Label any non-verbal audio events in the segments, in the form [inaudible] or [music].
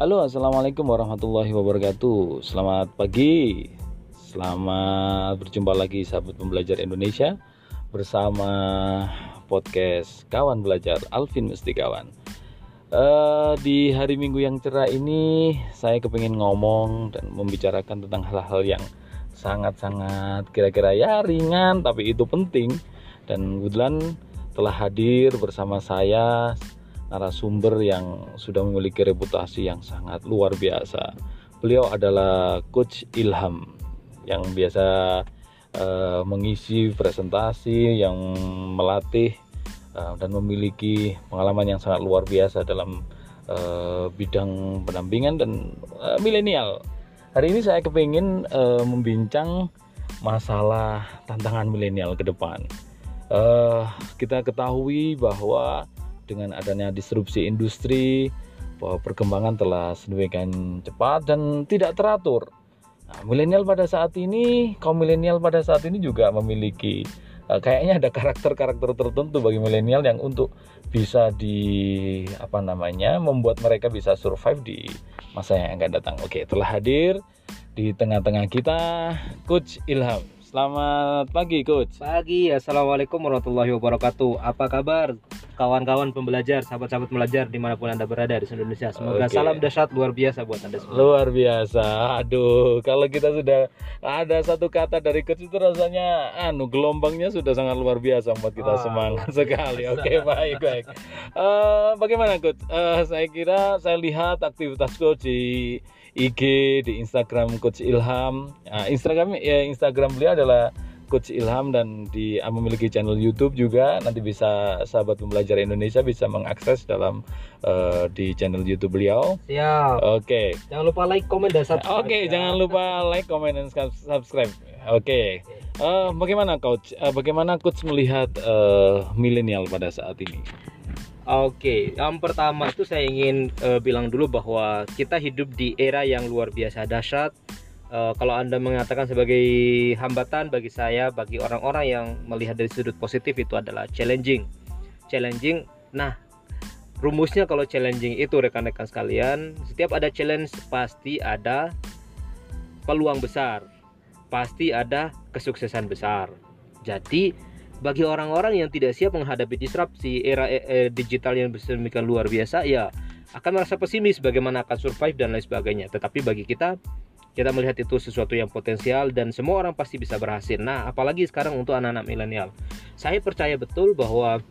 Halo, assalamualaikum warahmatullahi wabarakatuh. Selamat pagi, selamat berjumpa lagi sahabat pembelajar Indonesia bersama podcast Kawan Belajar Alvin Mustikawan. Uh, di hari Minggu yang cerah ini, saya kepingin ngomong dan membicarakan tentang hal-hal yang sangat-sangat kira-kira ya ringan, tapi itu penting. Dan kebetulan telah hadir bersama saya narasumber yang sudah memiliki reputasi yang sangat luar biasa. Beliau adalah Coach Ilham yang biasa uh, mengisi presentasi, yang melatih uh, dan memiliki pengalaman yang sangat luar biasa dalam uh, bidang pendampingan dan uh, milenial. Hari ini saya kepingin uh, membincang masalah tantangan milenial ke depan. Uh, kita ketahui bahwa dengan adanya disrupsi industri bahwa perkembangan telah sedemikian cepat dan tidak teratur. Nah, milenial pada saat ini, kaum milenial pada saat ini juga memiliki uh, kayaknya ada karakter-karakter tertentu bagi milenial yang untuk bisa di apa namanya membuat mereka bisa survive di masa yang akan datang. Oke, telah hadir di tengah-tengah kita Coach Ilham. Selamat pagi Coach. Pagi, Assalamualaikum warahmatullahi wabarakatuh. Apa kabar kawan-kawan pembelajar, sahabat-sahabat belajar di mana pun anda berada di seluruh Indonesia. Semoga okay. salam dahsyat luar biasa buat anda semua. Luar biasa. Aduh, kalau kita sudah ada satu kata dari Coach itu rasanya, anu gelombangnya sudah sangat luar biasa buat kita oh, semangat [laughs] sekali. Oke, okay, baik baik. Uh, bagaimana Coach? Uh, saya kira saya lihat aktivitas Coach di IG, di Instagram Coach Ilham. Nah, Instagram ya Instagram beliau adalah Coach Ilham dan di ah, memiliki channel YouTube juga. Nanti bisa sahabat pembelajar Indonesia bisa mengakses dalam uh, di channel YouTube beliau. Siap. Oke. Okay. Jangan lupa like, comment dan subscribe. Oke, okay, ya. jangan lupa like, comment dan subscribe. Oke. Okay. Uh, bagaimana coach? Uh, bagaimana coach melihat uh, milenial pada saat ini? Oke, yang pertama itu saya ingin uh, bilang dulu bahwa kita hidup di era yang luar biasa dahsyat. Uh, kalau Anda mengatakan sebagai hambatan bagi saya, bagi orang-orang yang melihat dari sudut positif itu adalah challenging. Challenging. Nah, rumusnya kalau challenging itu rekan-rekan sekalian, setiap ada challenge pasti ada peluang besar. Pasti ada kesuksesan besar. Jadi, bagi orang-orang yang tidak siap menghadapi disrupsi era e, e, digital yang sedemikian luar biasa ya akan merasa pesimis bagaimana akan survive dan lain sebagainya tetapi bagi kita kita melihat itu sesuatu yang potensial dan semua orang pasti bisa berhasil nah apalagi sekarang untuk anak-anak milenial saya percaya betul bahwa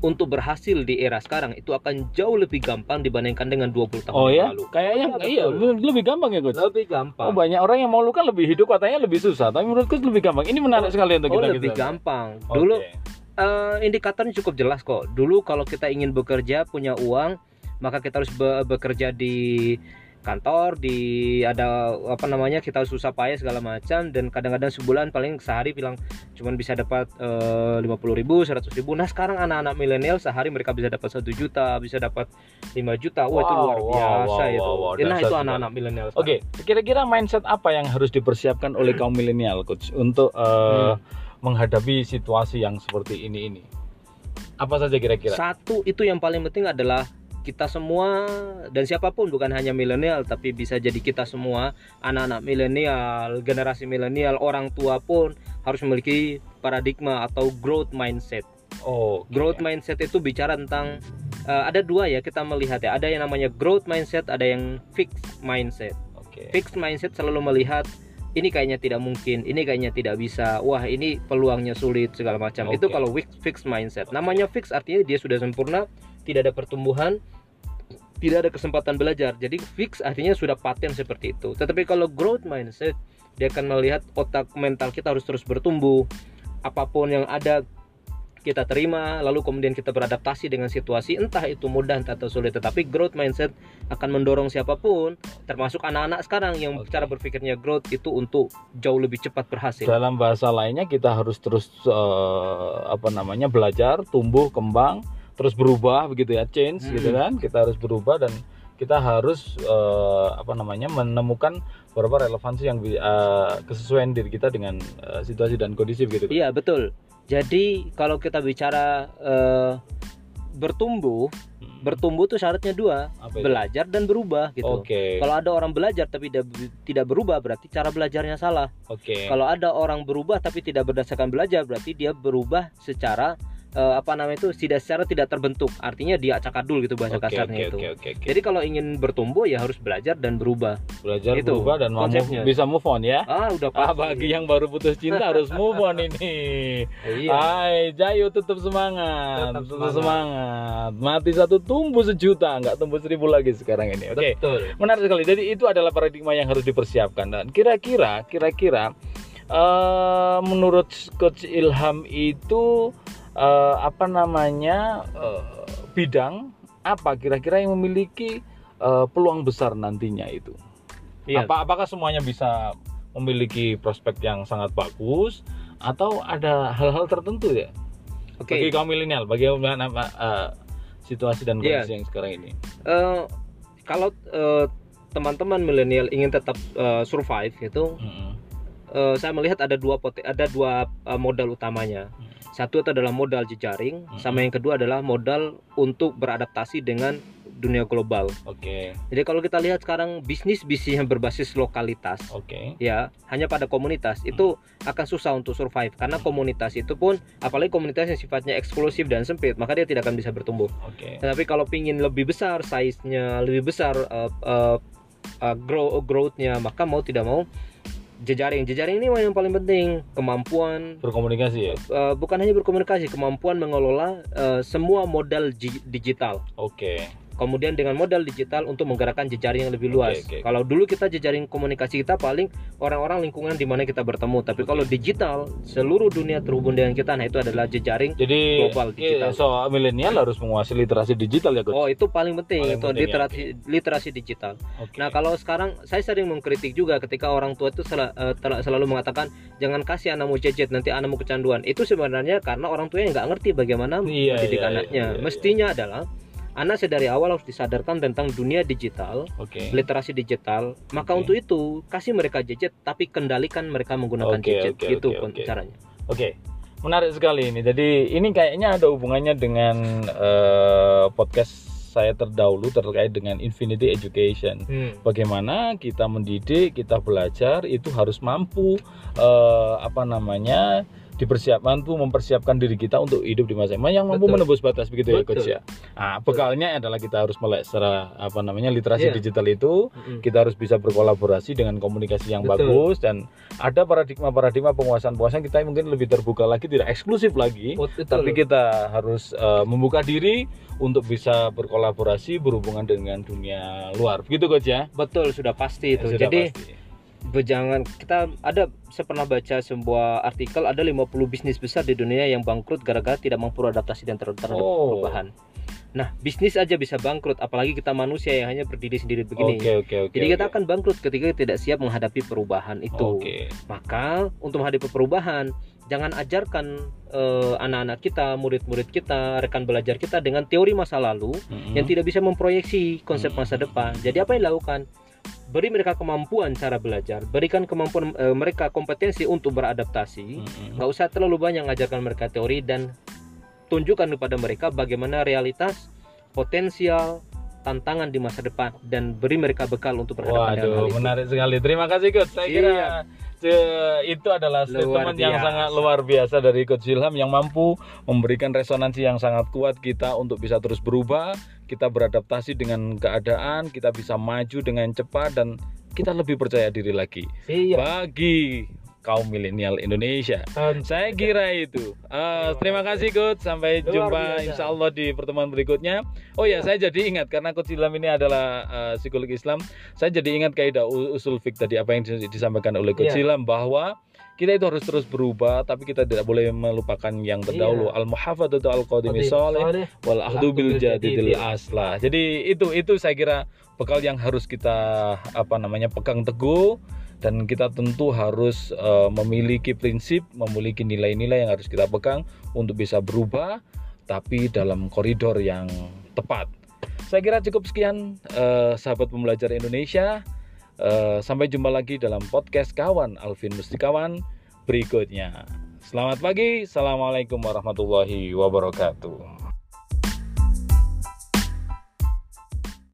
untuk berhasil di era sekarang itu akan jauh lebih gampang dibandingkan dengan 20 tahun oh, ya? lalu. Kayaknya iya, iya lebih gampang ya, Gus. Lebih gampang. Oh, banyak orang yang mau luka lebih hidup katanya lebih susah, tapi menurutku lebih gampang. Ini menarik oh, sekali untuk oh, kita. Oh, lebih kita. gampang. Dulu okay. uh, eh, indikatornya cukup jelas kok. Dulu kalau kita ingin bekerja, punya uang, maka kita harus be bekerja di kantor di ada apa namanya kita susah payah segala macam dan kadang-kadang sebulan paling sehari bilang cuman bisa dapat eh, lima puluh ribu seratus ribu. Nah sekarang anak-anak milenial sehari mereka bisa dapat satu juta bisa dapat 5 juta. Wah wow, itu luar biasa wow, itu. wow, wow, nah itu anak-anak milenial oke okay. kira-kira mindset apa yang harus dipersiapkan oleh kaum milenial coach untuk uh, hmm. menghadapi situasi yang seperti ini ini? Apa saja kira-kira? Satu itu yang paling penting adalah kita semua dan siapa pun bukan hanya milenial tapi bisa jadi kita semua anak-anak milenial, generasi milenial, orang tua pun harus memiliki paradigma atau growth mindset. Oh, okay. growth mindset itu bicara tentang uh, ada dua ya kita melihat ya, ada yang namanya growth mindset, ada yang fixed mindset. Okay. Fixed mindset selalu melihat ini kayaknya tidak mungkin, ini kayaknya tidak bisa, wah ini peluangnya sulit segala macam. Okay. Itu kalau fixed mindset. Okay. Namanya fix artinya dia sudah sempurna, tidak ada pertumbuhan, tidak ada kesempatan belajar. Jadi fix artinya sudah paten seperti itu. Tetapi kalau growth mindset, dia akan melihat otak mental kita harus terus bertumbuh. Apa pun yang ada kita terima, lalu kemudian kita beradaptasi dengan situasi, entah itu mudah entah itu sulit. Tetapi growth mindset akan mendorong siapa pun, termasuk anak-anak sekarang yang okay. cara berpikirnya growth itu untuk jauh lebih cepat berhasil. Dalam bahasa lainnya kita harus terus uh, apa namanya belajar, tumbuh, kembang terus berubah begitu ya change gitu hmm. gitu kan kita harus berubah dan kita harus uh, apa namanya menemukan beberapa relevansi yang uh, kesesuaian diri kita dengan uh, situasi dan kondisi begitu iya betul jadi kalau kita bicara uh, bertumbuh Hmm. bertumbuh tuh syaratnya dua Apa itu? belajar dan berubah gitu Oke. kalau ada orang belajar tapi tidak tidak berubah berarti cara belajarnya salah Oke. kalau ada orang berubah tapi tidak berdasarkan belajar berarti dia berubah secara eh, apa namanya itu tidak secara tidak terbentuk artinya dia acakadul gitu bahasa Oke, kasarnya oke, itu Oke, oke, oke. jadi kalau ingin bertumbuh ya harus belajar dan berubah belajar itu berubah dan mau move- bisa move on ya. ah udah Ah, pasti bagi yang baru putus cinta harus move on ini. [laughs] iya Hai, Jayo tetap semangat, Tetap tetap semangat. Mati satu tumbuh sejuta, nggak tumbuh seribu lagi sekarang ini. Oke. betul Menarik sekali. Jadi itu adalah paradigma yang harus dipersiapkan dan kira-kira kira-kira eh, menurut coach Ilham itu eh, apa namanya eh, bidang apa kira-kira yang memiliki eh, peluang besar nantinya itu? iya Apa apakah semuanya bisa memiliki prospek yang sangat bagus atau ada hal-hal tertentu ya? oke Bagi kaum milenial, bagaimana eh, situasi dan Iya. kondisi yang sekarang ini? Eh, kalau eh, teman-teman milenial ingin tetap eh, survive gitu Mm-mm. Eh, saya melihat ada dua pote- ada dua eh, modal utamanya. Hmm. Satu itu adalah modal jejaring, Hmm. sama yang kedua adalah modal untuk beradaptasi dengan dunia global. Oke, Jadi kalau kita lihat sekarang bisnis bisnis yang berbasis lokalitas, oke. ya hanya pada komunitas itu akan susah untuk survive karena komunitas itu pun apalagi komunitas yang sifatnya eksklusif dan sempit, maka dia tidak akan bisa bertumbuh. Oke. Tapi kalau pingin lebih besar size-nya, lebih besar uh, uh, uh, grow growth-nya, maka mau tidak mau jejaring. Jejaring ini yang paling penting, kemampuan Berkomunikasi ya. uh, bukan hanya berkomunikasi, kemampuan mengelola uh, semua modal digital. Oke. Kemudian dengan modal digital untuk menggerakkan jejaring yang lebih luas. Oke. Kalau dulu kita jejaring komunikasi kita paling orang-orang lingkungan di mana kita bertemu. Tapi Oke. kalau digital, seluruh dunia terhubung dengan kita. Nah, itu adalah jejaring Jadi Global, iya, digital. so milenial harus menguasai literasi digital ya, coach. Oh, itu paling penting Paling itu penting, ya. literasi literasi digital. Oke. Nah kalau sekarang saya sering mengkritik juga ketika orang tua itu sel- eh, selalu mengatakan jangan kasih anakmu gadget nanti anakmu kecanduan. Itu sebenarnya karena orang tuanya nggak ngerti bagaimana Iya, mendidik iya, anaknya. iya, iya, Mestinya adalah anak sedari awal harus disadarkan tentang dunia digital, Oke. literasi digital. Maka Oke. untuk itu kasih mereka gadget tapi kendalikan mereka menggunakan Oke, gadget. oke, Gitu oke. caranya. Oke, menarik sekali ini. Jadi ini kayaknya ada hubungannya dengan eh, podcast saya terdahulu terkait dengan Infinity Education. Bagaimana kita mendidik, kita belajar itu harus mampu eh, apa namanya dipersiapkan tuh mempersiapkan diri kita untuk hidup di masa yang mampu Betul. menembus batas begitu ya Betul. coach ya. Nah, bekalnya adalah kita harus melek secara apa namanya literasi Iya. digital itu Mm-mm. kita harus bisa berkolaborasi dengan komunikasi yang Betul. bagus dan ada paradigma-paradigma penguasaan-penguasaan kita mungkin lebih terbuka lagi tidak eksklusif lagi Oh, betul. tapi kita harus eh, membuka diri untuk bisa berkolaborasi berhubungan dengan dunia luar begitu coach ya betul sudah pasti itu. Ya, sudah Jadi pasti. Jangan kita ada saya pernah baca sebuah artikel ada 50 bisnis besar di dunia yang bangkrut gara-gara tidak mampu adaptasi dan ter- terhadap Oh. perubahan. Nah, bisnis aja bisa bangkrut apalagi kita manusia yang hanya berdiri sendiri begini. oke oke oke Jadi kita akan bangkrut ketika tidak siap menghadapi perubahan itu. oke Maka untuk menghadapi perubahan, jangan ajarkan eh, anak-anak kita, murid-murid kita, rekan belajar kita dengan teori masa lalu Mm-mm. yang tidak bisa memproyeksi konsep masa Hmm. depan. Jadi apa yang dilakukan? Beri mereka kemampuan cara belajar, berikan kemampuan eh, mereka kompetensi untuk beradaptasi. Nggak usah terlalu banyak mengajarkan mereka teori dan tunjukkan kepada mereka bagaimana realitas, potensial, tantangan di masa depan dan beri mereka bekal untuk berhadapan dengan hal Waduh, itu. menarik sekali. Terima kasih coach. Saya kira ce- itu adalah statement yang sangat luar biasa dari coach Ilham yang mampu memberikan resonansi yang sangat kuat kita untuk bisa terus berubah, kita beradaptasi dengan keadaan, kita bisa maju dengan cepat dan kita lebih percaya diri lagi. Iya. Bagi kaum milenial Indonesia. Saya kira itu. Eh, terima kasih coach. Sampai Luar jumpa biasa. insya Allah di pertemuan berikutnya. Oh ya, saya jadi ingat karena coach Ilham ini adalah eh, psikolog Islam. Saya jadi ingat kaidah usul fik tadi apa yang dis- disampaikan oleh coach Iya. Ilham bahwa kita itu harus terus berubah tapi kita tidak boleh melupakan yang terdahulu Iya. al muhafadzatu al qadimi salih wal ahdu bil jadidil aslah. Jadi itu itu saya kira bekal yang harus kita apa namanya pegang teguh dan kita tentu harus eh, memiliki prinsip, memiliki nilai-nilai yang harus kita pegang untuk bisa berubah tapi dalam koridor yang tepat. Saya kira cukup sekian eh, sahabat pembelajar Indonesia. Eh, sampai jumpa lagi dalam podcast kawan Alvin Mustikawan berikutnya. Selamat pagi, assalamualaikum warahmatullahi wabarakatuh.